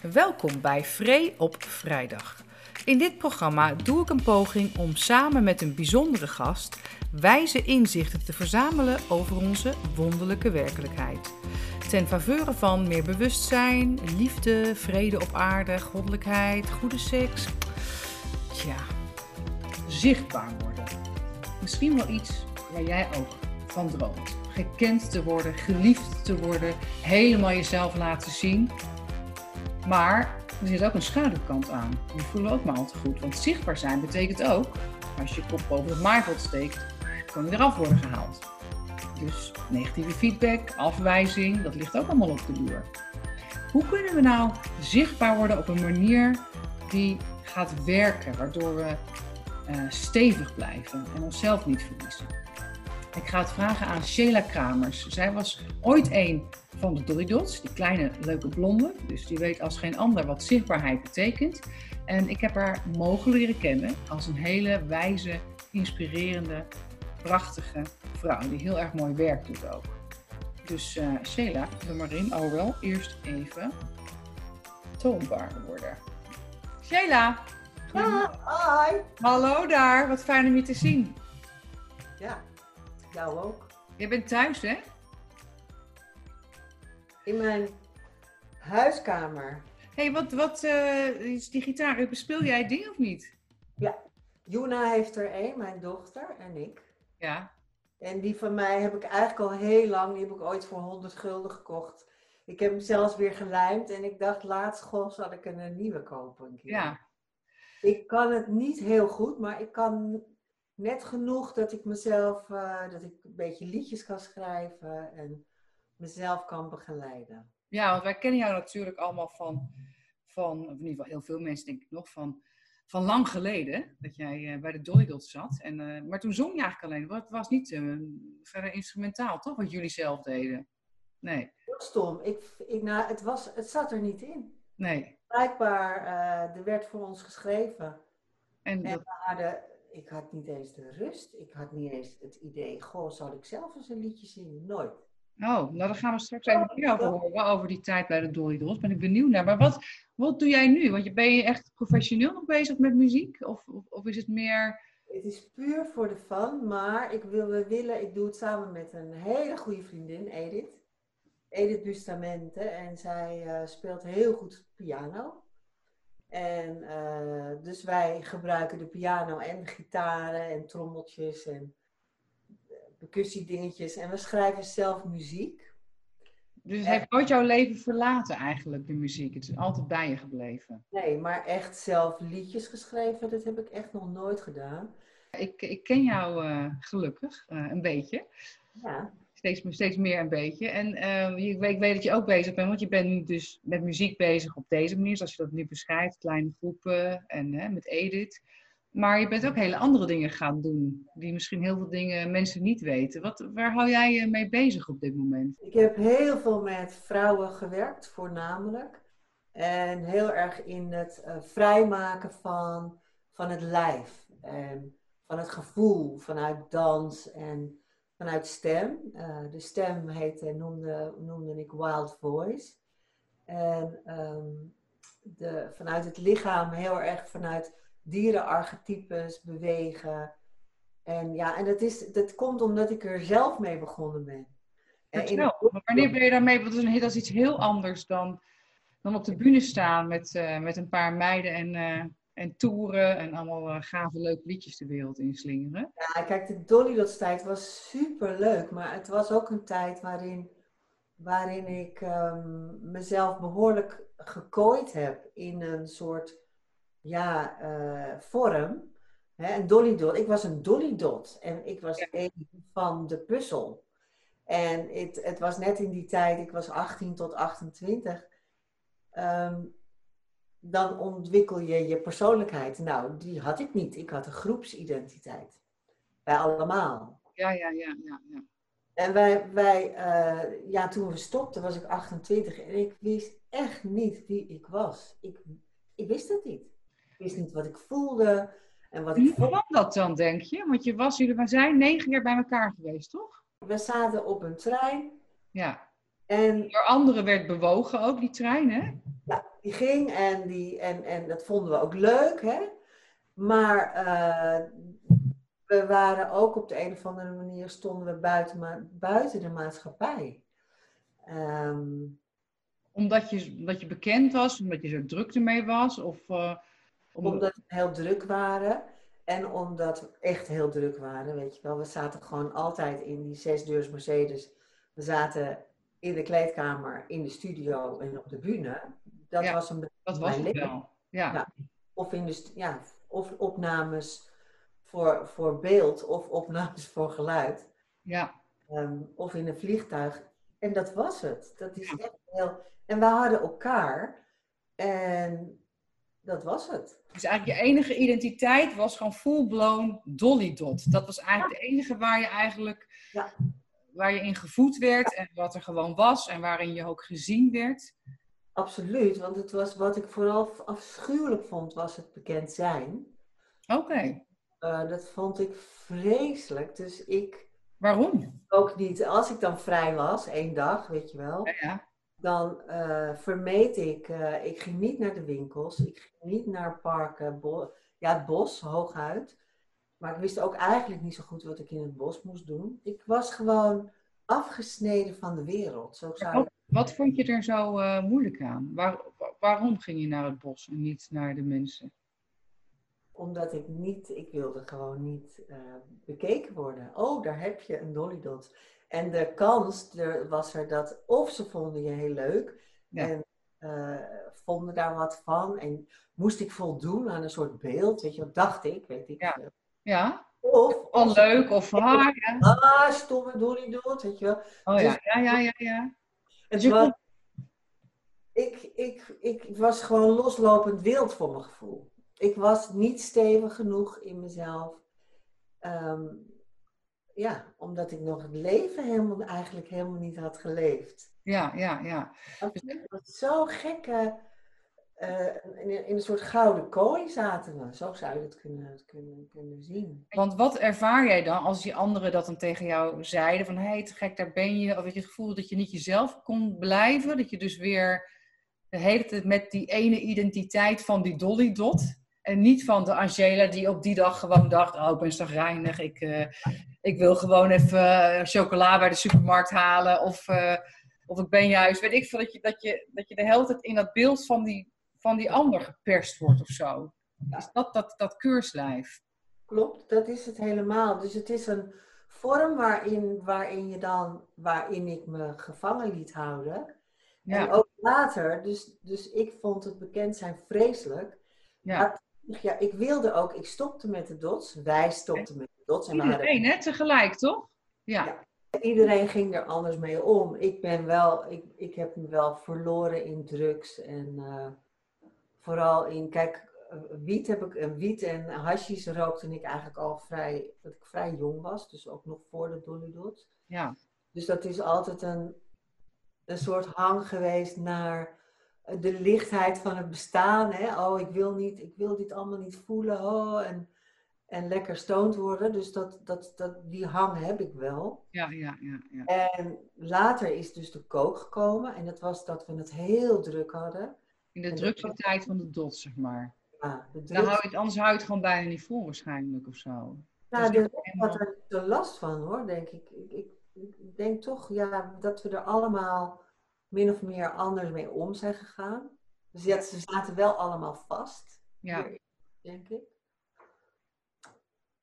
Welkom bij Vree op Vrijdag. In dit programma doe ik een poging om samen met een bijzondere gast wijze inzichten te verzamelen over onze wonderlijke werkelijkheid. Ten faveur van meer bewustzijn, liefde, vrede op aarde, goddelijkheid, goede seks. Tja, zichtbaar worden. Misschien wel iets waar jij ook van droomt. Gekend te worden, geliefd te worden, helemaal jezelf laten zien. Maar er zit ook een schaduwkant aan. Die voelen we ook maar al te goed. Want zichtbaar zijn betekent ook, als je kop boven het maaiveld steekt, kan je eraf worden gehaald. Dus negatieve feedback, afwijzing, dat ligt ook allemaal op de duur. Hoe kunnen we nou zichtbaar worden op een manier die gaat werken, waardoor we uh, stevig blijven en onszelf niet verliezen? Ik ga het vragen aan Sheila Kramers. Zij was ooit een van de Dolly Dots, die kleine leuke blonde. Dus die weet als geen ander wat zichtbaarheid betekent. En ik heb haar mogen leren kennen als een hele wijze, inspirerende, prachtige vrouw. Die heel erg mooi werk doet ook. Dus uh, Sheila, doe maar in. Oh wel, eerst even toonbaar worden. Sheila! Ah, hi! Hallo daar, wat fijn om je te zien. Ja, jou ook. Je bent thuis, hè? In mijn huiskamer. Hé, hey, wat, wat uh, is die gitaar? Bespeel jij ding of niet? Ja, Juna heeft er één, mijn dochter en ik. Ja. En die van mij heb ik eigenlijk al heel lang, die heb ik ooit voor 100 gulden gekocht. Ik heb hem zelfs weer gelijmd en ik dacht laatst, goh, zal ik een, nieuwe kopen een keer. Ja. Ik kan het niet heel goed, maar ik kan net genoeg dat ik mezelf, uh, dat ik een beetje liedjes kan schrijven en mezelf kan begeleiden. Ja, want wij kennen jou natuurlijk allemaal van, van of in ieder geval heel veel mensen denk ik nog, van, van lang geleden. Dat jij uh, bij de Dots zat. En, uh, maar toen zong je eigenlijk alleen. Het was niet verder instrumentaal, toch? Wat jullie zelf deden. Nee. Heel stom. Ik, ik, nou, het, was, het zat er niet in. Nee. Blijkbaar, er werd voor ons geschreven. En, en we hadden, ik had niet eens de rust. Ik had niet eens het idee, goh, zal ik zelf eens een liedje zingen? Nooit. Oh, nou daar gaan we straks even meer over horen, over die tijd bij de Dolly Dolls. Ben ik benieuwd naar. Maar wat, wat doe jij nu? Want ben je echt professioneel nog bezig met muziek? Of, of, of is het meer... Het is puur voor de fun, maar ik wil, we willen, ik doe het samen met een hele goede vriendin, Edith. Edith Bustamente. En zij uh, speelt heel goed piano. En uh, dus wij gebruiken de piano en de gitaren en trommeltjes en percussiedingetjes. En we schrijven zelf muziek. Dus het heeft nooit jouw leven verlaten eigenlijk, de muziek? Het is altijd bij je gebleven? Nee, maar echt zelf liedjes geschreven, dat heb ik echt nog nooit gedaan. Ik, ik ken jou uh, gelukkig, uh, een beetje. Ja. Steeds, steeds meer een beetje. En uh, ik, weet, ik weet dat je ook bezig bent, want je bent nu dus met muziek bezig op deze manier, zoals je dat nu beschrijft, kleine groepen en met Edith. Maar je bent ook hele andere dingen gaan doen, die misschien heel veel dingen mensen niet weten. Wat, waar hou jij je mee bezig op dit moment? Ik heb heel veel met vrouwen gewerkt, voornamelijk. En heel erg in het uh, vrijmaken van, van het lijf. En van het gevoel, vanuit dans en vanuit stem. Uh, de stem heette, noemde, noemde ik Wild Voice. En um, de, vanuit het lichaam heel erg vanuit dierenarchetypes bewegen. En ja, en dat, is, dat komt omdat ik er zelf mee begonnen ben. Vertel, in... wanneer ben je daarmee? Want dat is, dat is iets heel anders dan, dan op de bühne staan met, uh, met een paar meiden en, uh, en toeren en allemaal uh, gave leuke liedjes de wereld inslingeren. Ja, kijk, de Dolly Dots tijd was super leuk, maar het was ook een tijd waarin, waarin ik um, mezelf behoorlijk gekooid heb in een soort ja, uh, vorm. Hè, een dolly dot. Ik was een dolly dot en ik was ja. een van de puzzel. En het, het was net in die tijd, ik was 18 tot 28. Um, dan ontwikkel je je persoonlijkheid. Nou, die had ik niet. Ik had een groepsidentiteit. Bij allemaal. Ja, ja, ja, ja. ja. En wij, wij uh, ja, toen we stopten was ik 28 en ik wist echt niet wie ik was. Ik, ik wist het niet. Ik wist niet wat ik voelde en wat ik Hoe kwam dat dan, denk je? Want je was, jullie zijn negen jaar bij elkaar geweest, toch? We zaten op een trein. Ja. En door anderen werd bewogen ook, die trein, hè? Die ging en, die, en, en dat vonden we ook leuk, hè. Maar eh, we waren ook op de een of andere manier, stonden we buiten, buiten de maatschappij. Ehm, Omdat je, omdat je bekend was, omdat je zo druk ermee was? Of, eh, om- Omdat we heel druk waren. En omdat we echt heel druk waren, weet je wel. We zaten gewoon altijd in die zesdeurs Mercedes. We zaten in de kleedkamer, in de studio en op de bühne. Dat Ja. was een beetje dat was mijn het leven. wel. Ja. Ja. Of, in de, ja, of opnames voor, voor beeld of opnames voor geluid. ja. Ehm, of in een vliegtuig. En dat was het. Dat is echt heel... En we hadden elkaar. En dat was het. Dus eigenlijk je enige identiteit was gewoon full-blown Dolly Dot. Dat was eigenlijk de enige waar je eigenlijk Ja. waar je in gevoed werd en wat er gewoon was en waarin je ook gezien werd. Absoluut, want het was wat ik vooral afschuwelijk vond, was het bekend zijn. Oké, Eh, dat vond ik vreselijk. Dus ik waarom? ook niet, als ik dan vrij was, één dag, weet je wel, Ja, ja. dan eh, vermeed ik, eh, ik ging niet naar de winkels, ik ging niet naar parken, ja, het bos, hooguit. Maar ik wist ook eigenlijk niet zo goed wat ik in het bos moest doen. Ik was gewoon afgesneden van de wereld. Zo zou Wat, wat vond je er zo eh, moeilijk aan? Waar, wa- waarom ging je naar het bos en niet naar de mensen? Omdat ik niet, ik wilde gewoon niet eh, bekeken worden. Oh, daar heb je een Dolly Dot. En de kans er was er dat of ze vonden je heel leuk Ja. en eh, vonden daar wat van. En moest ik voldoen aan een soort beeld, weet je wat dacht ik, weet ik. Ja. Ja, Of, al of leuk of haar. Ja. ah, stomme Dolly Dot, weet je wel. Oh ja, Dus- ja, ja, ja. ja. Dus ik, ik, ik was gewoon loslopend wild voor mijn gevoel. Ik was niet stevig genoeg in mezelf. Ehm, ja, omdat ik nog het leven helemaal, eigenlijk helemaal niet had geleefd. ja, ja, ja. Het was zo gekke, eh, in, in een soort gouden kooi zaten we. Zo zou je het kunnen, kunnen, kunnen zien. Want wat ervaar jij dan als die anderen dat dan tegen jou zeiden? Van hé, hey, te gek, daar ben je. Of had je het gevoel dat je niet jezelf kon blijven? Dat je dus weer de hele tijd met die ene identiteit van die Dolly Dot. En niet van de Angela die op die dag gewoon dacht: Oh, ik ben zagrijnig. Ik, eh, ik wil gewoon even eh, chocola bij de supermarkt halen. Of, of ik ben juist, weet ik veel, dat je, dat, je, dat je de hele tijd in dat beeld van die, van die ander geperst wordt of zo. Is dat dat, dat keurslijf? Klopt, dat is het helemaal. Dus het is een vorm waarin, waarin je dan, waarin ik me gevangen liet houden. Ja. En ook later, dus, dus ik vond het bekend zijn vreselijk. Ja. Maar ja, ik wilde ook, ik stopte met de dots. Wij stopten met de dots. En Iedereen, hè? Tegelijk, toch? Ja. Ja. iedereen ging er anders mee om. Ik ben wel, ik, ik heb me wel verloren in drugs. En eh, vooral in, kijk, eh, wiet heb ik, en wiet en hashish rookte ik eigenlijk al vrij, dat ik vrij jong was. Dus ook nog voor de Dolly Dots. ja. Dus dat is altijd een, een soort hang geweest naar de lichtheid van het bestaan. Hè? Oh, ik wil, niet, ik wil dit allemaal niet voelen. Oh, en, en lekker stoned worden. Dus dat, dat, dat, die hang heb ik wel. Ja, ja, ja, ja. En later is dus de kook gekomen. En dat was dat we het heel druk hadden. In de drukste tijd van de dot, zeg maar. Ja, de Dan hou je het, anders hou je het gewoon bijna niet vol, waarschijnlijk, of zo. nou, dus de, helemaal- had er zo last van hoor, denk ik. Ik, ik. ik denk toch ja, dat we er allemaal min of meer anders mee om zijn gegaan. Dus ja, ze zaten wel allemaal vast, Ja. denk ik.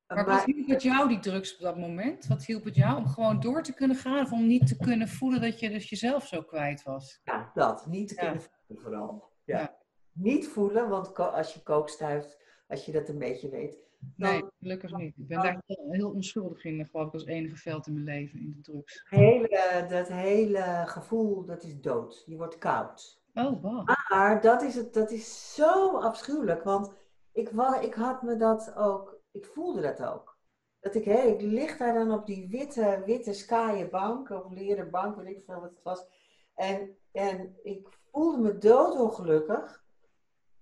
Maar wat hielp het jou, die drugs op dat moment? Wat hielp het jou om gewoon door te kunnen gaan? Of om niet te kunnen voelen dat je dus jezelf zo kwijt was? Ja, dat. Niet te Ja. kunnen voelen vooral. Ja. Ja. Niet voelen, want als je kook stuift, als je dat een beetje weet. dan Nee, gelukkig niet. Ik ben daar heel, heel onschuldig in, geloof ik, als enige veld in mijn leven, in de drugs. hele, dat hele gevoel, dat is dood. Je wordt koud. Oh, wow. Maar dat is, het, dat is zo afschuwelijk, want ik, ik had me dat ook, ik voelde dat ook. Dat ik, hé, ik lig daar dan op die witte, witte skaaien bank, of leren bank, weet ik veel wat het was. En, en ik voelde me doodongelukkig.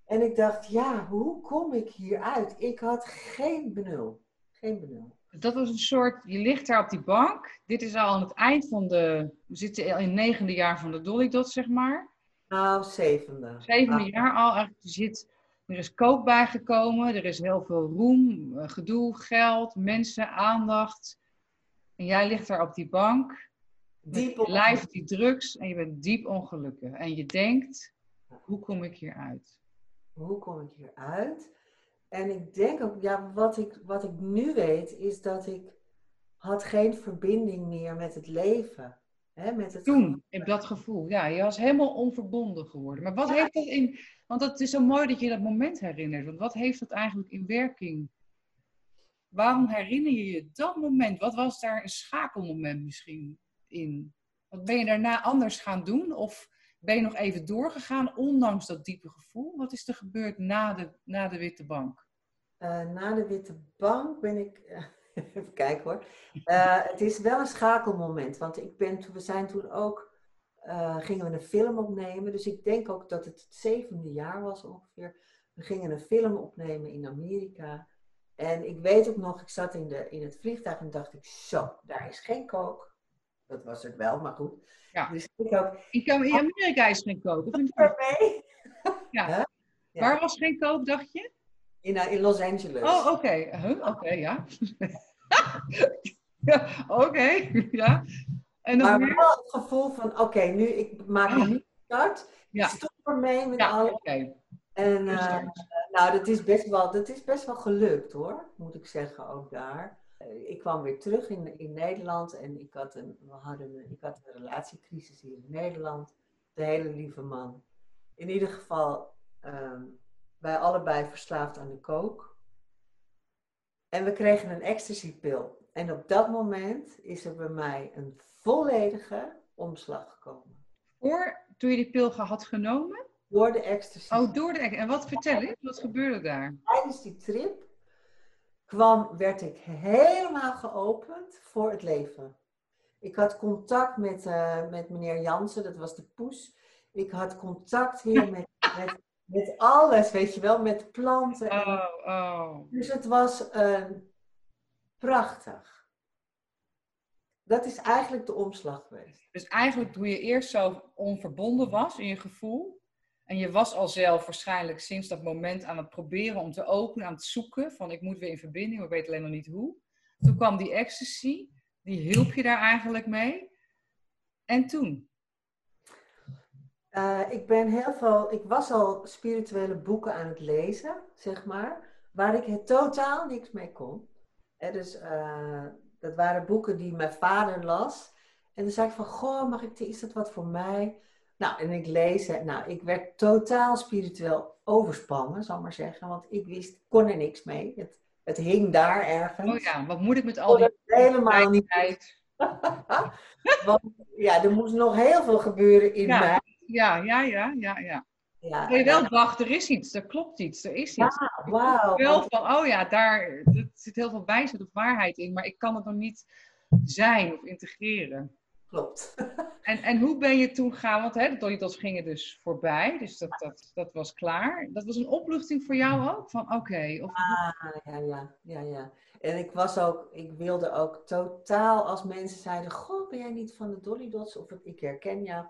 En ik dacht, ja, hoe kom ik hieruit? Ik had geen benul. Geen benul. Dat was een soort, je ligt daar op die bank. Dit is al aan het eind van de, we zitten al in het negende jaar van de Dolly Dot, zeg maar. Nou, zevende. Zevende jaar al. Eigenlijk, je zit, er is kook bijgekomen, er is heel veel roem, eh, gedoe, geld, mensen, aandacht. En jij ligt daar op die bank, diep je lijf die drugs en je bent diep ongelukkig. En je denkt, hoe kom ik hier uit? Hoe kom ik hier uit? En ik denk ook, ja, wat ik, wat ik nu weet, is dat ik had geen verbinding meer met het leven. Hè, met het Toen, in dat gevoel. Ja, je was helemaal onverbonden geworden. Maar wat heeft dat in... Want het is zo mooi dat je dat moment herinnert. Want wat heeft dat eigenlijk in werking? Waarom herinner je je dat moment? Wat was daar een schakelmoment misschien in? Wat ben je daarna anders gaan doen? Of ben je nog even doorgegaan, ondanks dat diepe gevoel? Wat is er gebeurd na de, na de witte bank? Uh, na de witte bank ben ik... Even kijken hoor. Uh, het is wel een schakelmoment, want ik ben, we zijn toen ook, uh, gingen we een film opnemen. Dus ik denk ook dat het het zevende jaar was ongeveer. We gingen een film opnemen in Amerika. En ik weet ook nog, ik zat in, de, in het vliegtuig en dacht ik, zo, daar is geen kook. Dat was het wel, maar goed. Ja. Dus ik ook, in Amerika is geen kook. Of mee? Ja. ja. Waar was geen kook, dacht je? In, uh, in Los Angeles. Oh, oké. Okay. Huh? Oké, ja. ja oké, ja. En dan maar weer... wel het gevoel van, oké, nu, ik maak een nieuwe start. Ja. Stop ermee met alles. Okay. En uh, nou, dat is, best wel, dat is best wel gelukt hoor, moet ik zeggen, ook daar. Uh, ik kwam weer terug in, in Nederland en ik had, een, we hadden een, ik had een relatiecrisis hier in Nederland. De hele lieve man. In ieder geval, um, wij allebei verslaafd aan de kook. En we kregen een ecstasy-pil. En op dat moment is er bij mij een volledige omslag gekomen. Voor toen je die pil had genomen? Door de ecstasy. Oh, door de ecstasy. En wat vertel ik? Wat gebeurde daar? Tijdens die trip kwam, werd ik helemaal geopend voor het leven. Ik had contact met, uh, met meneer Jansen, dat was de poes. Ik had contact weer met, met met alles, weet je wel, met planten. Oh, oh. Dus het was uh, prachtig. Dat is eigenlijk de omslag geweest. Dus eigenlijk toen je eerst zo onverbonden was in je gevoel. En je was al zelf waarschijnlijk sinds dat moment aan het proberen om te openen, aan het zoeken. Van ik moet weer in verbinding, maar ik weet alleen nog niet hoe. Toen kwam die ecstasy, die hielp je daar eigenlijk mee. En toen? Uh, ik ben heel veel, ik was al spirituele boeken aan het lezen, zeg maar, waar ik het totaal niks mee kon. Dus uh, dat waren boeken die mijn vader las. En dan zei ik van, goh, mag ik, is dat wat voor mij? Nou, en ik lees het. Nou, ik werd totaal spiritueel overspannen, zal ik maar zeggen. Want ik wist, kon er niks mee. Het, het hing daar ergens. Oh ja, wat moet ik met al die... Helemaal niet. want ja, er moest nog heel veel gebeuren in ja. mij ja, ja, ja, ja, ja. Ja, je wel dacht, er is iets, er klopt iets, er is iets. Ja, wauw. Wel van, oh ja, daar er zit heel veel wijsheid of waarheid in, maar ik kan het nog niet zijn of integreren. Klopt. En, en hoe ben je toen gaan, want hè, de Doritos gingen dus voorbij, dus dat, dat, dat was klaar. Dat was een opluchting voor jou ook? Van oké. of... ah, ja, ja, ja, ja. En ik was ook, ik wilde ook totaal, als mensen zeiden, goh, ben jij niet van de Dolly Dots? Of ik herken jou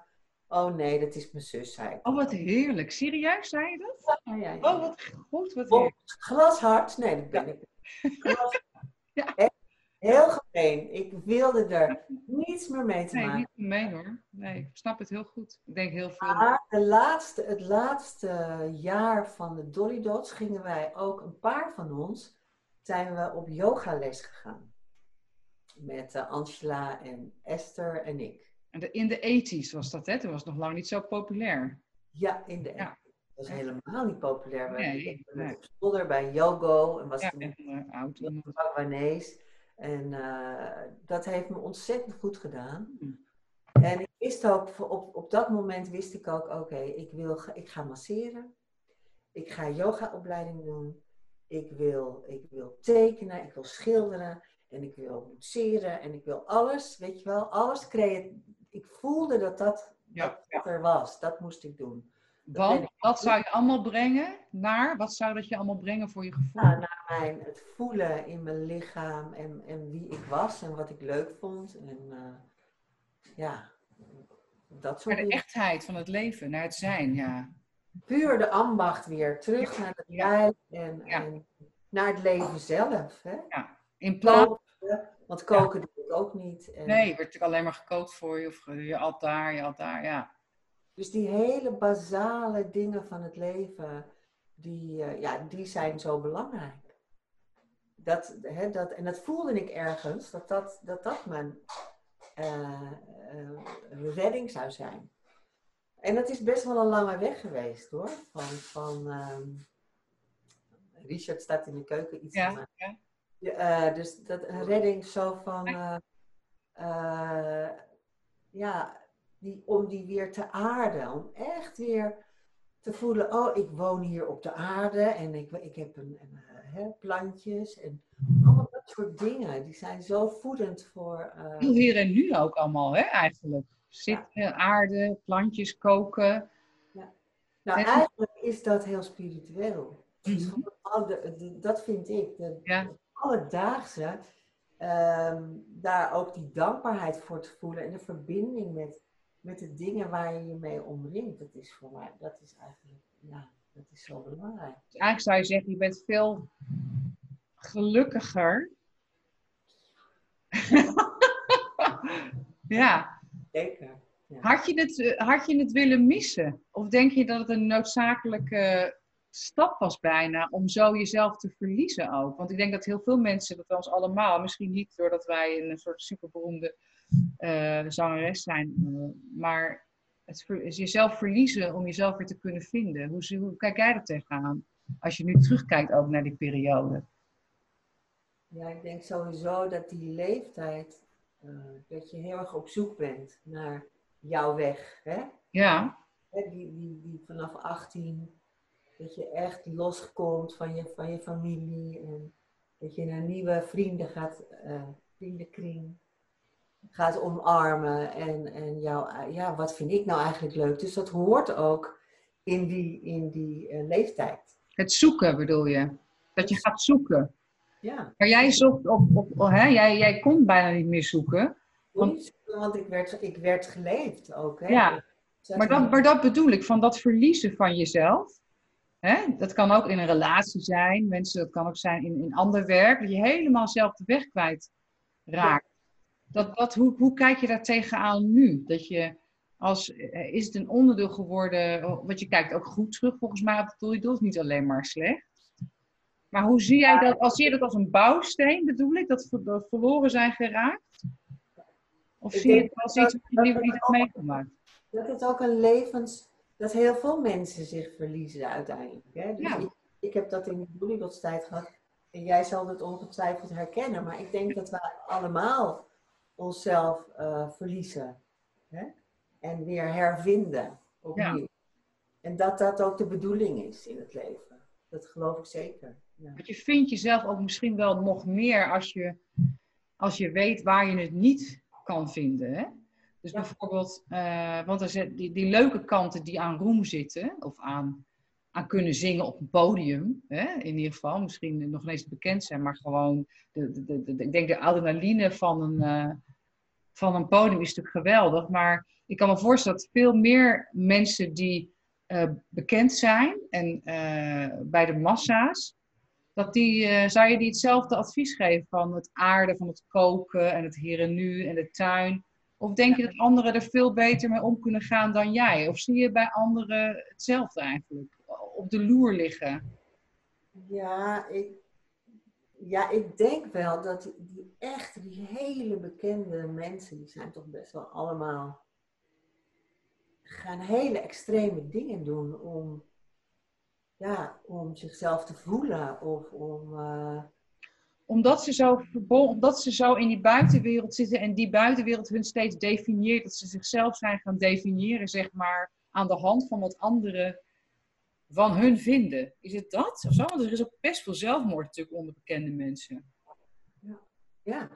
Oh nee, dat is mijn zus, zei Oh, wat heerlijk. Serieus, zei je dat? Ja, ja, ja. Oh, wat goed, wat heerlijk. Glashard, nee, dat ben ik. Glas... ja. Heel gemeen. Ik wilde er niets meer mee te maken. Nee, niet mee hoor. Nee, ik snap het heel goed. Ik denk heel veel. Maar de laatste, het laatste jaar van de Dolly Dots gingen wij ook, een paar van ons, zijn we op yogales gegaan. Met uh, Angela en Esther en ik. In de ethisch was dat, hè? Toen was het nog lang niet zo populair. Ja, in de ja. Dat was helemaal niet populair. Nee, nee. op zolder bij Yogo en was ja, toen oud. Taiwanese. En uh, dat heeft me ontzettend goed gedaan. Hm. En ik wist ook, op, op dat moment wist ik ook, oké, ik ik, ik ga masseren. Ik ga yogaopleiding doen. Ik wil, ik wil tekenen, ik wil schilderen. En ik wil boetseren en ik wil alles, weet je wel, alles creëren ik voelde dat dat, ja, dat er was. Dat moest ik doen. Want wat zou je allemaal brengen naar? Wat zou dat je allemaal brengen voor je gevoel? Nou, naar mijn, het voelen in mijn lichaam en, en wie ik was en wat ik leuk vond. En uh, ja, dat soort Naar de echtheid van het leven, naar het zijn, ja. Puur de ambacht weer, terug naar het Ja. lijf en, Ja. en naar het leven zelf. Hè? In plaats want koken doe ik ook niet. En Nee, werd natuurlijk alleen maar gekookt voor je. Of je at daar, je at daar, ja. Dus die hele basale dingen van het leven, die, eh, ja, die zijn zo belangrijk. Dat, hè, dat, en dat voelde ik ergens, dat dat, dat, dat mijn eh, eh, redding zou zijn. En dat is best wel een lange weg geweest hoor. Van, van, ehm, Richard staat in de keuken iets te Ja, maken. ja. Dus dat redding zo van, ja, die, om die weer te aarden. Om echt weer te voelen, oh, ik woon hier op de aarde en ik, ik heb een, een, eh, hè, plantjes en allemaal dat soort dingen. Die zijn zo voedend voor... eh, Heel hier en nu ook allemaal, hè, eigenlijk. Zitten, aarde, plantjes, koken. nou, en- eigenlijk is dat heel spiritueel. Dus Mhm. de- de- dat vind ik. De, Ja. alledaagse, ehm, daar ook die dankbaarheid voor te voelen en de verbinding met, met de dingen waar je je mee omringt. Dat is voor mij, dat is eigenlijk, ja, dat is zo belangrijk. Dus eigenlijk zou je zeggen, je bent veel gelukkiger. ja. Zeker. Had je, het, had je het willen missen? Of denk je dat het een noodzakelijke stap was bijna om zo jezelf te verliezen ook? Want ik denk dat heel veel mensen, dat ons allemaal, misschien niet doordat wij een soort superberoemde zangeres zijn, eh, maar het is jezelf verliezen om jezelf weer te kunnen vinden. Hoe, hoe kijk jij er tegenaan? Als je nu terugkijkt ook naar die periode. Ja, ik denk sowieso dat die leeftijd, eh, dat je heel erg op zoek bent naar jouw weg. Hè? Ja, die, die, die vanaf 18, dat je echt loskomt van je, van je familie en dat je naar nieuwe vrienden gaat, eh, vriendenkring gaat omarmen en, en jou, eh, ja, wat vind ik nou eigenlijk leuk? Dus dat hoort ook in die, in die eh, leeftijd. het zoeken bedoel je. Dat je gaat zoeken. Ja, Maar jij zocht op, op, op- hè? Jij, jij kon bijna niet meer zoeken. Want- want, ik, werd, ik werd geleefd ook. Hè? Ja, Dus Maar dat, maar dat bedoel ik, van dat verliezen van jezelf. Hè? Dat kan ook in een relatie zijn, mensen, dat kan ook zijn in, in ander werk, dat je helemaal zelf de weg kwijt raakt. Dat, dat, hoe, hoe kijk je daar tegenaan nu? Dat je als, eh, is het een onderdeel geworden, want je kijkt ook goed terug volgens mij op het doel, je doet niet alleen maar slecht. Maar hoe zie jij dat, als zie je dat als een bouwsteen bedoel ik, dat, dat verloren zijn geraakt? Of Ik zie je het als iets wat je hebt meegemaakt? Dat het ook een levens... Dat heel veel mensen zich verliezen uiteindelijk. Hè? Dus Ja. ik, ik heb dat in de boeliebotstijd gehad. En jij zal het ongetwijfeld herkennen. Maar ik denk dat we allemaal onszelf eh, verliezen. Hè? En weer hervinden. Opnieuw. En dat dat ook de bedoeling is in het leven. Dat geloof ik zeker. Ja. Want je vindt jezelf ook misschien wel nog meer als je, als je weet waar je het niet kan vinden. Hè? Dus Ja. bijvoorbeeld, eh, want er zit die, die leuke kanten die aan roem zitten, of aan, aan kunnen zingen op een podium, hè? in ieder geval, misschien nog niet eens bekend zijn, maar gewoon, de, de, de, de- ik denk de adrenaline van een, eh, van een podium is natuurlijk geweldig. Maar ik kan me voorstellen dat veel meer mensen die eh, bekend zijn en eh, bij de massa's, dat die, eh, zou je die hetzelfde advies geven van het aarden, van het koken en het hier en nu en de tuin? Of denk je dat anderen er veel beter mee om kunnen gaan dan jij? Of zie je bij anderen hetzelfde eigenlijk? Op de loer liggen? Ja, ik, ja, ik denk wel dat die, echt, die hele bekende mensen, die zijn toch best wel allemaal, gaan hele extreme dingen doen om, ja, om zichzelf te voelen of om, eh, Omdat ze, zo omdat ze zo in die buitenwereld zitten en die buitenwereld hun steeds definieert, dat ze zichzelf zijn gaan definiëren, zeg maar, aan de hand van wat anderen van hun vinden. Is het dat? Of zo? Want er is ook best veel zelfmoord natuurlijk onder bekende mensen. ja,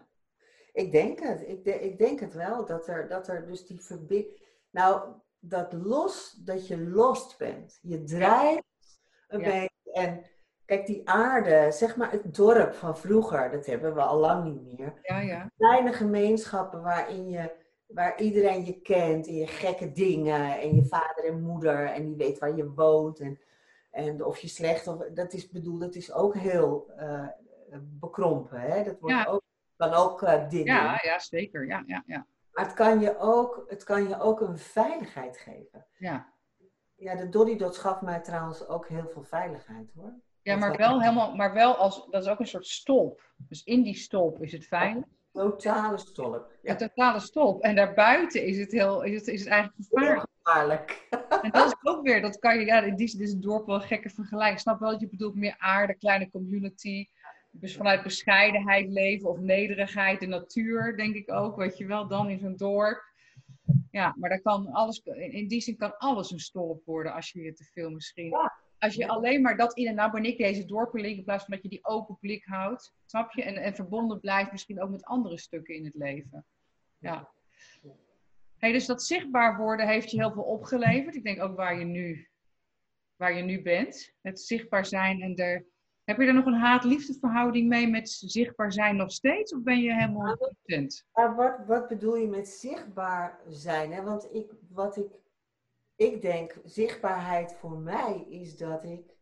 ik denk het. Ik, de- ik denk het wel, dat er, dat er dus die verbinding, nou, dat los, dat je lost bent. Je drijft een Ja. beetje en kijk, die aarde, zeg maar het dorp van vroeger, dat hebben we al lang niet meer. Ja, ja. kleine gemeenschappen waarin je waar iedereen je kent en je gekke dingen en je vader en moeder en die weet waar je woont en, en of je slecht of dat is bedoeld, dat is ook heel uh, bekrompen. Hè? Dat wordt ook, kan ook uh, dingen. Ja, ja, zeker. Ja, ja, ja. Maar het kan, je ook, het kan je ook een veiligheid geven. Ja. Ja, de Dolly Dot gaf mij trouwens ook heel veel veiligheid hoor. Ja, maar wel helemaal, maar wel als, dat is ook een soort stolp. Dus in die stolp is het veilig. Totale stolp. Ja. Een totale stolp. En daarbuiten is het, heel, is het, is het eigenlijk gevaarlijk. gevaarlijk. En dat is ook weer, dat kan je, ja, in die zin is het dorp wel een gekke vergelijking. Ik snap wel dat je bedoelt meer aarde, kleine community. Dus vanuit bescheidenheid leven of nederigheid, de natuur, denk ik ook, weet je wel, dan in zo'n dorp. Ja, maar daar kan alles, in die zin kan alles een stolp worden als je je te veel misschien. Als je alleen maar dat in en nou ben ik deze dorpeling, in plaats van dat je die open blik houdt, snap je? En, en verbonden blijft misschien ook met andere stukken in het leven. Ja. Hey, dus dat zichtbaar worden heeft je heel veel opgeleverd. Ik denk ook waar je nu, waar je nu bent. Het zichtbaar zijn en er heb je er nog een haat-liefdeverhouding mee met zichtbaar zijn nog steeds? Of ben je helemaal content? Maar wat, wat bedoel je met zichtbaar zijn? Hè? Want ik, wat ik, ik denk, zichtbaarheid voor mij is dat ik,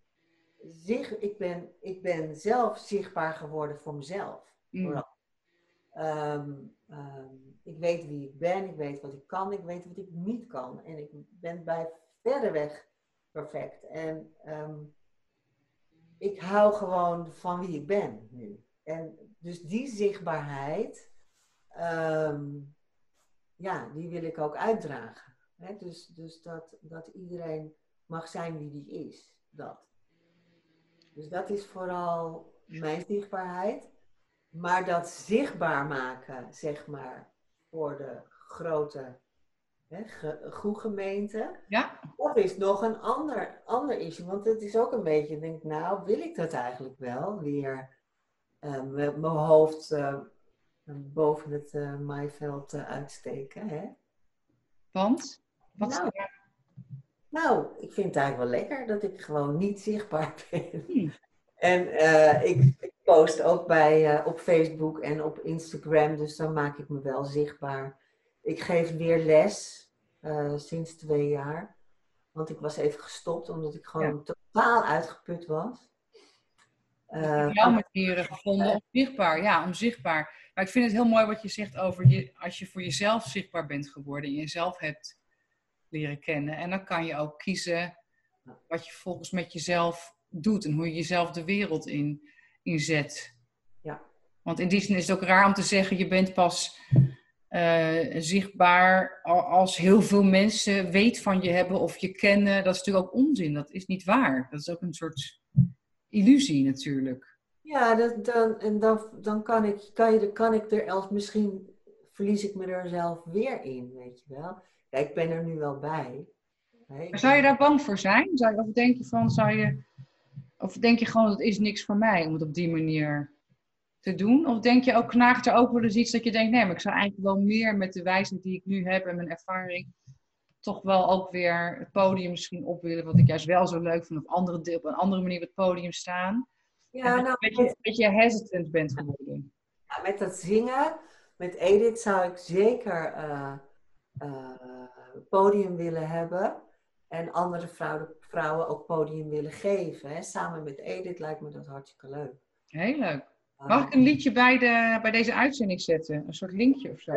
zich, ik, ben, ik ben zelf zichtbaar geworden voor mezelf. Mm. Ehm, ehm, ik weet wie ik ben, ik weet wat ik kan, ik weet wat ik niet kan. En ik ben bij verre weg perfect. En ehm, ik hou gewoon van wie ik ben nu. En dus die zichtbaarheid, ja, die wil ik ook uitdragen. Dus dus dat, dat iedereen mag zijn wie die is. Dat. Dus dat is vooral mijn zichtbaarheid. Maar dat zichtbaar maken, zeg maar, voor de grote goed gemeente. Ja. Of is nog een ander, ander issue? Want het is ook een beetje, denk nou, wil ik dat eigenlijk wel? Weer uh, mijn hoofd uh, boven het uh, maaiveld uitsteken. Hè? Want? Wat nou, nou, ik vind het eigenlijk wel lekker dat ik gewoon niet zichtbaar ben. Hmm. En ik, ik, post ook bij, op Facebook en op Instagram, dus dan maak ik me wel zichtbaar. Ik geef weer les uh, sinds twee jaar. Want ik was even gestopt omdat ik gewoon totaal uitgeput was. Uh, jouw manieren gevonden om zichtbaar, ja, om zichtbaar. Maar ik vind het heel mooi wat je zegt over je, als je voor jezelf zichtbaar bent geworden en jezelf hebt leren kennen. En dan kan je ook kiezen wat je volgens met jezelf doet en hoe je jezelf de wereld in, inzet. Ja. Want in die zin is het ook raar om te zeggen, je bent pas uh, zichtbaar als heel veel mensen weet van je hebben of je kennen. Dat is natuurlijk ook onzin. Dat is niet waar. Dat is ook een soort illusie natuurlijk. Ja, dat, dan, en dan, dan kan, ik, kan, je, kan ik er als misschien verlies ik me er zelf weer in, weet je wel. Ja, ik ben er nu wel bij. Zou je daar bang voor zijn? Zou je, of denk je van, zou je, of denk je gewoon, dat is niks voor mij om het op die manier te doen? Of denk je ook, knaagt er ook wel eens iets dat je denkt, nee, maar ik zou eigenlijk wel meer met de wijsheid die ik nu heb en mijn ervaring, toch wel ook weer het podium misschien op willen, wat ik juist wel zo leuk vind, op, andere, op een andere manier op het podium staan. Ja, nou, een beetje hesitant bent geworden. Ja, met dat zingen, met Edith zou ik zeker uh, podium willen hebben. En andere vrouwen, vrouwen ook podium willen geven. Hè. Samen met Edith lijkt me dat hartstikke leuk. Heel leuk. Mag ik een liedje bij, de, bij deze uitzending zetten? Een soort linkje of zo?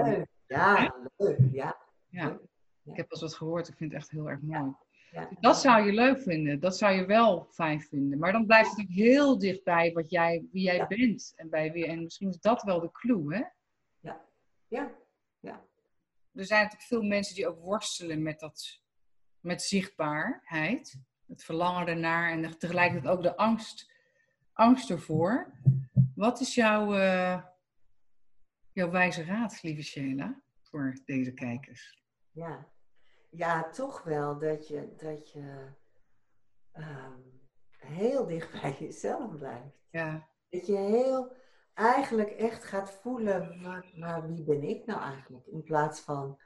Ja, leuk. Ja. ja. Ik heb pas wat gehoord. Ik vind het echt heel erg mooi. Ja. Dat zou je leuk vinden. Dat zou je wel fijn vinden. Maar dan blijft het ook heel dichtbij wat jij, wie jij bent. En, bij wie, en misschien is dat wel de clue, hè? Ja. Ja. ja. Er zijn natuurlijk veel mensen die ook worstelen met dat, met zichtbaarheid. Het verlangen ernaar en tegelijkertijd ook de angst, angst ervoor. Wat is jouw, uh, jouw wijze raad, lieve Sheila, voor deze kijkers? Ja, ja toch wel dat je, dat je um, heel dicht bij jezelf blijft. Ja. Dat je heel eigenlijk echt gaat voelen, maar, maar wie ben ik nou eigenlijk? In plaats van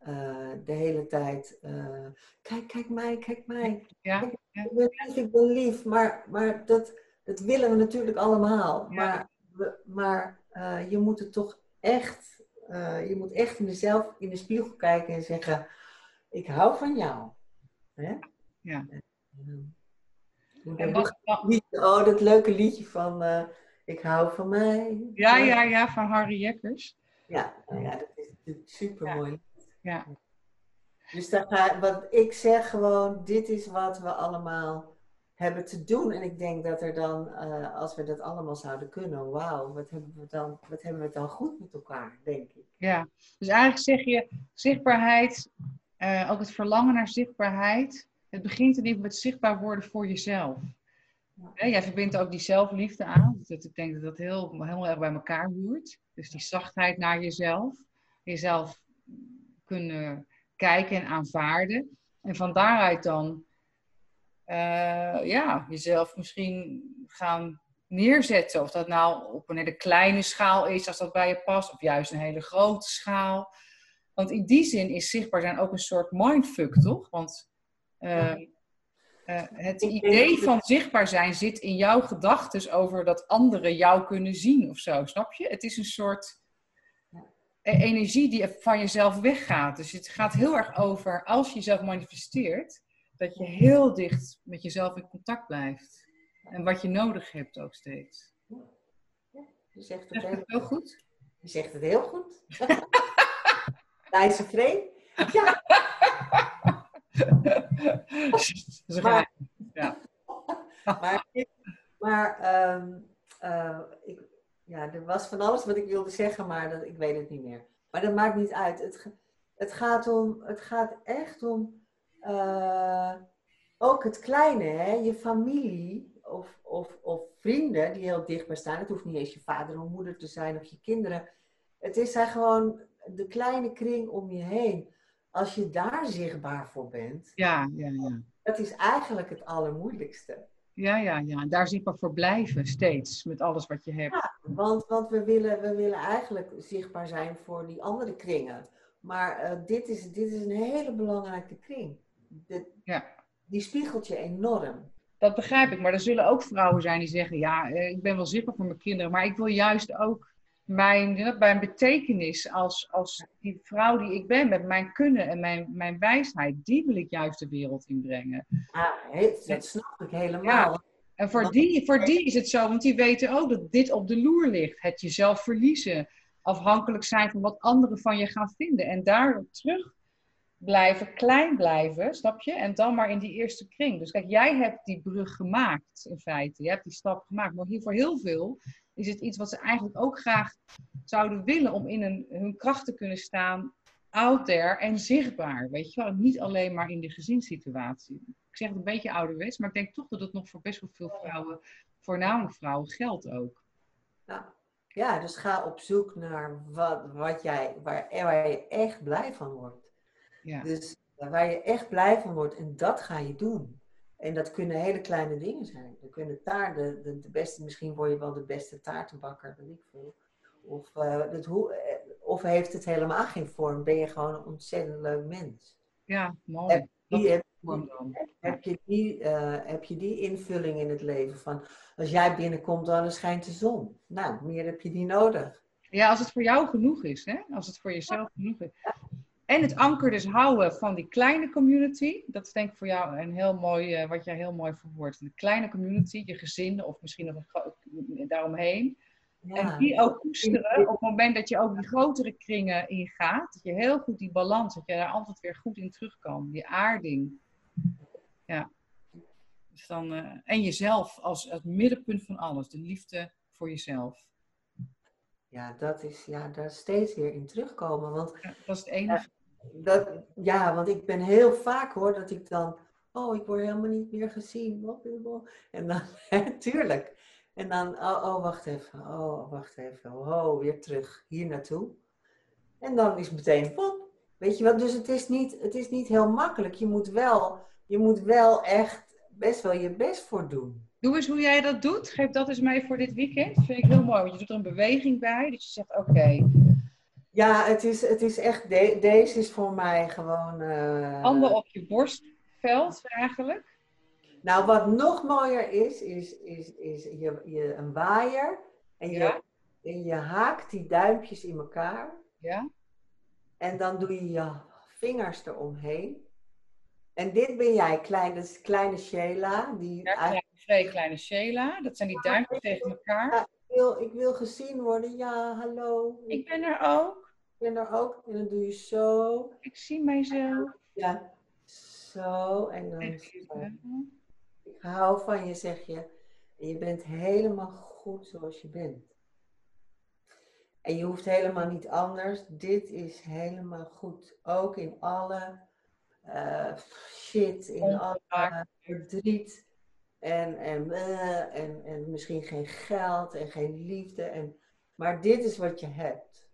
uh, de hele tijd, uh, kijk, kijk mij, kijk mij. Ja, ik, ja. ben lief, ik ben lief. Maar, maar dat, dat willen we natuurlijk allemaal. Maar, maar uh, je moet het toch echt eh, je moet echt in, jezelf, in de spiegel kijken en zeggen, ik hou van jou. Hè? Ja. En wat, oh, dat leuke liedje van Ik hou van mij. Ja, ja, ja, van Harry Jekkers. Ja, nou ja dat is super mooi. Ja. Dus daar ga, wat ik zeg gewoon, dit is wat we allemaal hebben te doen. En ik denk dat er dan, uh, als we dat allemaal zouden kunnen, wauw, wat hebben we dan, wat hebben we dan goed met elkaar, denk ik. Ja, dus eigenlijk zeg je zichtbaarheid, uh, ook het verlangen naar zichtbaarheid, het begint in ieder geval met zichtbaar worden voor jezelf. Ja. Jij verbindt ook die zelfliefde aan. Dus ik denk dat dat heel, heel erg bij elkaar hoort. Dus die zachtheid naar jezelf. Jezelf kunnen kijken en aanvaarden. En van daaruit dan uh, ja, jezelf misschien gaan neerzetten. Of dat nou op een hele kleine schaal is, als dat bij je past, of juist een hele grote schaal. Want in die zin is zichtbaar zijn ook een soort mindfuck, toch? Want uh, uh, het idee van zichtbaar zijn zit in jouw gedachten over dat anderen jou kunnen zien of zo, snap je? Het is een soort e-, energie die van jezelf weggaat. Dus het gaat heel erg over, als je jezelf manifesteert, dat je heel dicht met jezelf in contact blijft. En wat je nodig hebt ook steeds. je zegt het, heel, heel goed. Je zegt het heel goed. Lijse Vree. Ja. maar, ja. maar, maar um, uh, ik, ja, er was van alles wat ik wilde zeggen, maar dat, ik weet het niet meer. Maar dat maakt niet uit. Het, het, gaat, om, het gaat echt om uh, ook het kleine, hè? je familie of, of, of vrienden die heel dichtbij staan. Het hoeft niet eens je vader of moeder te zijn of je kinderen. Het is zijn gewoon de kleine kring om je heen. Als je daar zichtbaar voor bent, ja, ja, ja. dat is eigenlijk het allermoeilijkste. Ja, ja, ja. Daar zichtbaar voor blijven steeds met alles wat je hebt. Ja, want, want we, willen, we willen eigenlijk zichtbaar zijn voor die andere kringen. Maar uh, dit, is, dit is een hele belangrijke kring de, ja. die spiegelt je enorm. Dat begrijp ik, maar er zullen ook vrouwen zijn die zeggen: Ja, eh, ik ben wel zipper voor mijn kinderen, maar ik wil juist ook mijn, mijn betekenis als, als die vrouw die ik ben, met mijn kunnen en mijn, mijn wijsheid, die wil ik juist de wereld inbrengen. Ah, dat snap ik helemaal. Ja. En voor die, voor die is het zo, want die weten ook dat dit op de loer ligt. Het jezelf verliezen, afhankelijk zijn van wat anderen van je gaan vinden. En daarop terug blijven, klein blijven, snap je? En dan maar in die eerste kring. Dus kijk, jij hebt die brug gemaakt, in feite. Je hebt die stap gemaakt. Maar hier voor heel veel is het iets wat ze eigenlijk ook graag zouden willen om in een, hun kracht te kunnen staan, out there en zichtbaar. Weet je wel? Niet alleen maar in de gezinssituatie. Ik zeg het een beetje ouderwets, maar ik denk toch dat het nog voor best wel veel vrouwen, voornamelijk vrouwen, geldt ook. Ja. Ja, dus ga op zoek naar wat, wat jij, waar, waar je echt blij van wordt. Ja. Dus waar je echt blij van wordt en dat ga je doen. En dat kunnen hele kleine dingen zijn. Dat kunnen taarten, de, de, beste, misschien word je wel de beste taartenbakker, weet ik veel. Of, uh, dat, hoe, eh, of heeft het helemaal geen vorm, ben je gewoon een ontzettend leuk mens. Ja, mooi. Heb, die, heb, heb, je die, uh, heb je die invulling in het leven van als jij binnenkomt, dan schijnt de zon. Nou, meer heb je die nodig. Ja, als het voor jou genoeg is, hè? als het voor jezelf genoeg is. En het anker dus houden van die kleine community. Dat is denk ik voor jou een heel mooi, uh, wat jij heel mooi verwoordt. De kleine community, je gezin of misschien nog een daaromheen. Ja. En die ook koesteren op het moment dat je ook die grotere kringen ingaat. Dat je heel goed die balans, dat je daar altijd weer goed in terug kan. Die aarding. Ja. Dus dan, uh, en jezelf als het middenpunt van alles. De liefde voor jezelf. Ja, dat is ja, daar steeds weer in terugkomen. Want, ja, dat is het enige. Dat, ja, want ik ben heel vaak hoor dat ik dan, oh, ik word helemaal niet meer gezien. En dan, tuurlijk. En dan, oh, oh, wacht even, oh, wacht even, oh, weer terug, hier naartoe. En dan is meteen, wat? Weet je wat, dus het is, niet, het is niet heel makkelijk. Je moet wel, je moet wel echt best wel je best voor doen. Doe eens hoe jij dat doet. Geef dat eens mee voor dit weekend. Dat vind ik heel mooi. Want je doet er een beweging bij. Dus je zegt, oké, ja, het is, het is echt, deze is voor mij gewoon... Uh... Handen op je borstveld eigenlijk. Nou, wat nog mooier is, is, is, is je, je een waaier en je, en je haakt die duimpjes in elkaar. Ja. En dan doe je je vingers eromheen. En dit ben jij, kleine, kleine Sheila. Die Ja, twee kleine Sheila. Dat zijn die duimpjes tegen elkaar. Ja, ik, wil, ik wil gezien worden. Ja, hallo. Ik ben er ook. Ben er ook. En dan doe je zo. Ik zie mijzelf. Ja, zo. En dan zo. Ik hou van je, zeg je. En je bent helemaal goed zoals je bent. En je hoeft helemaal niet anders. Dit is helemaal goed. Ook in alle eh, shit, in alle verdriet. En, en, eh, en, en misschien geen geld en geen liefde. En, maar dit is wat je hebt.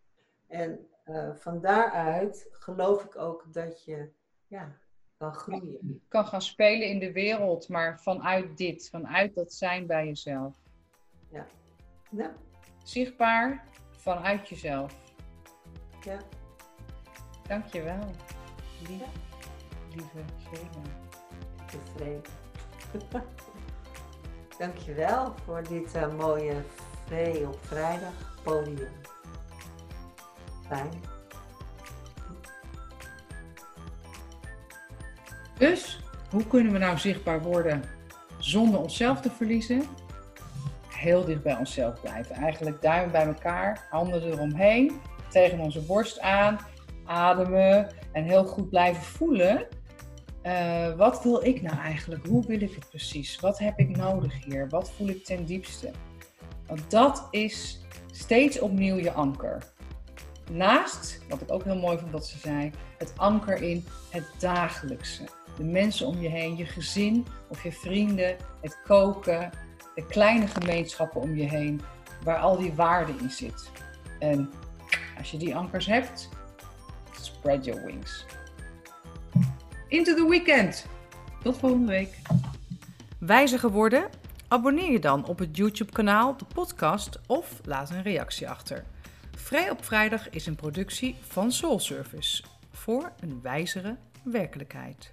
En eh, van daaruit geloof ik ook dat je ja, kan groeien. kan gaan spelen in de wereld, maar vanuit dit, vanuit dat zijn bij jezelf. Ja, Zichtbaar vanuit jezelf. ja. Dankjewel, lief, lieve Sheila. tevreden. Dankjewel voor dit eh, mooie vrij op vrijdag podium. Dus, hoe kunnen we nou zichtbaar worden zonder onszelf te verliezen? Heel dicht bij onszelf blijven. Eigenlijk duimen bij elkaar, handen eromheen, tegen onze borst aan, ademen en heel goed blijven voelen. Eh, wat wil ik nou eigenlijk? Hoe wil ik het precies? Wat heb ik nodig hier? Wat voel ik ten diepste? Want dat is steeds opnieuw je anker. Naast, wat ik ook heel mooi vond dat ze zei, het anker in het dagelijkse. De mensen om je heen, je gezin of je vrienden, het koken, de kleine gemeenschappen om je heen, waar al die waarde in zit. En als je die ankers hebt, spread your wings. Into the weekend. Tot volgende week. Wijzer geworden? Abonneer je dan op het YouTube-kanaal, de podcast of laat een reactie achter. Vrij op vrijdag is een productie van Soul Service voor een wijzere werkelijkheid.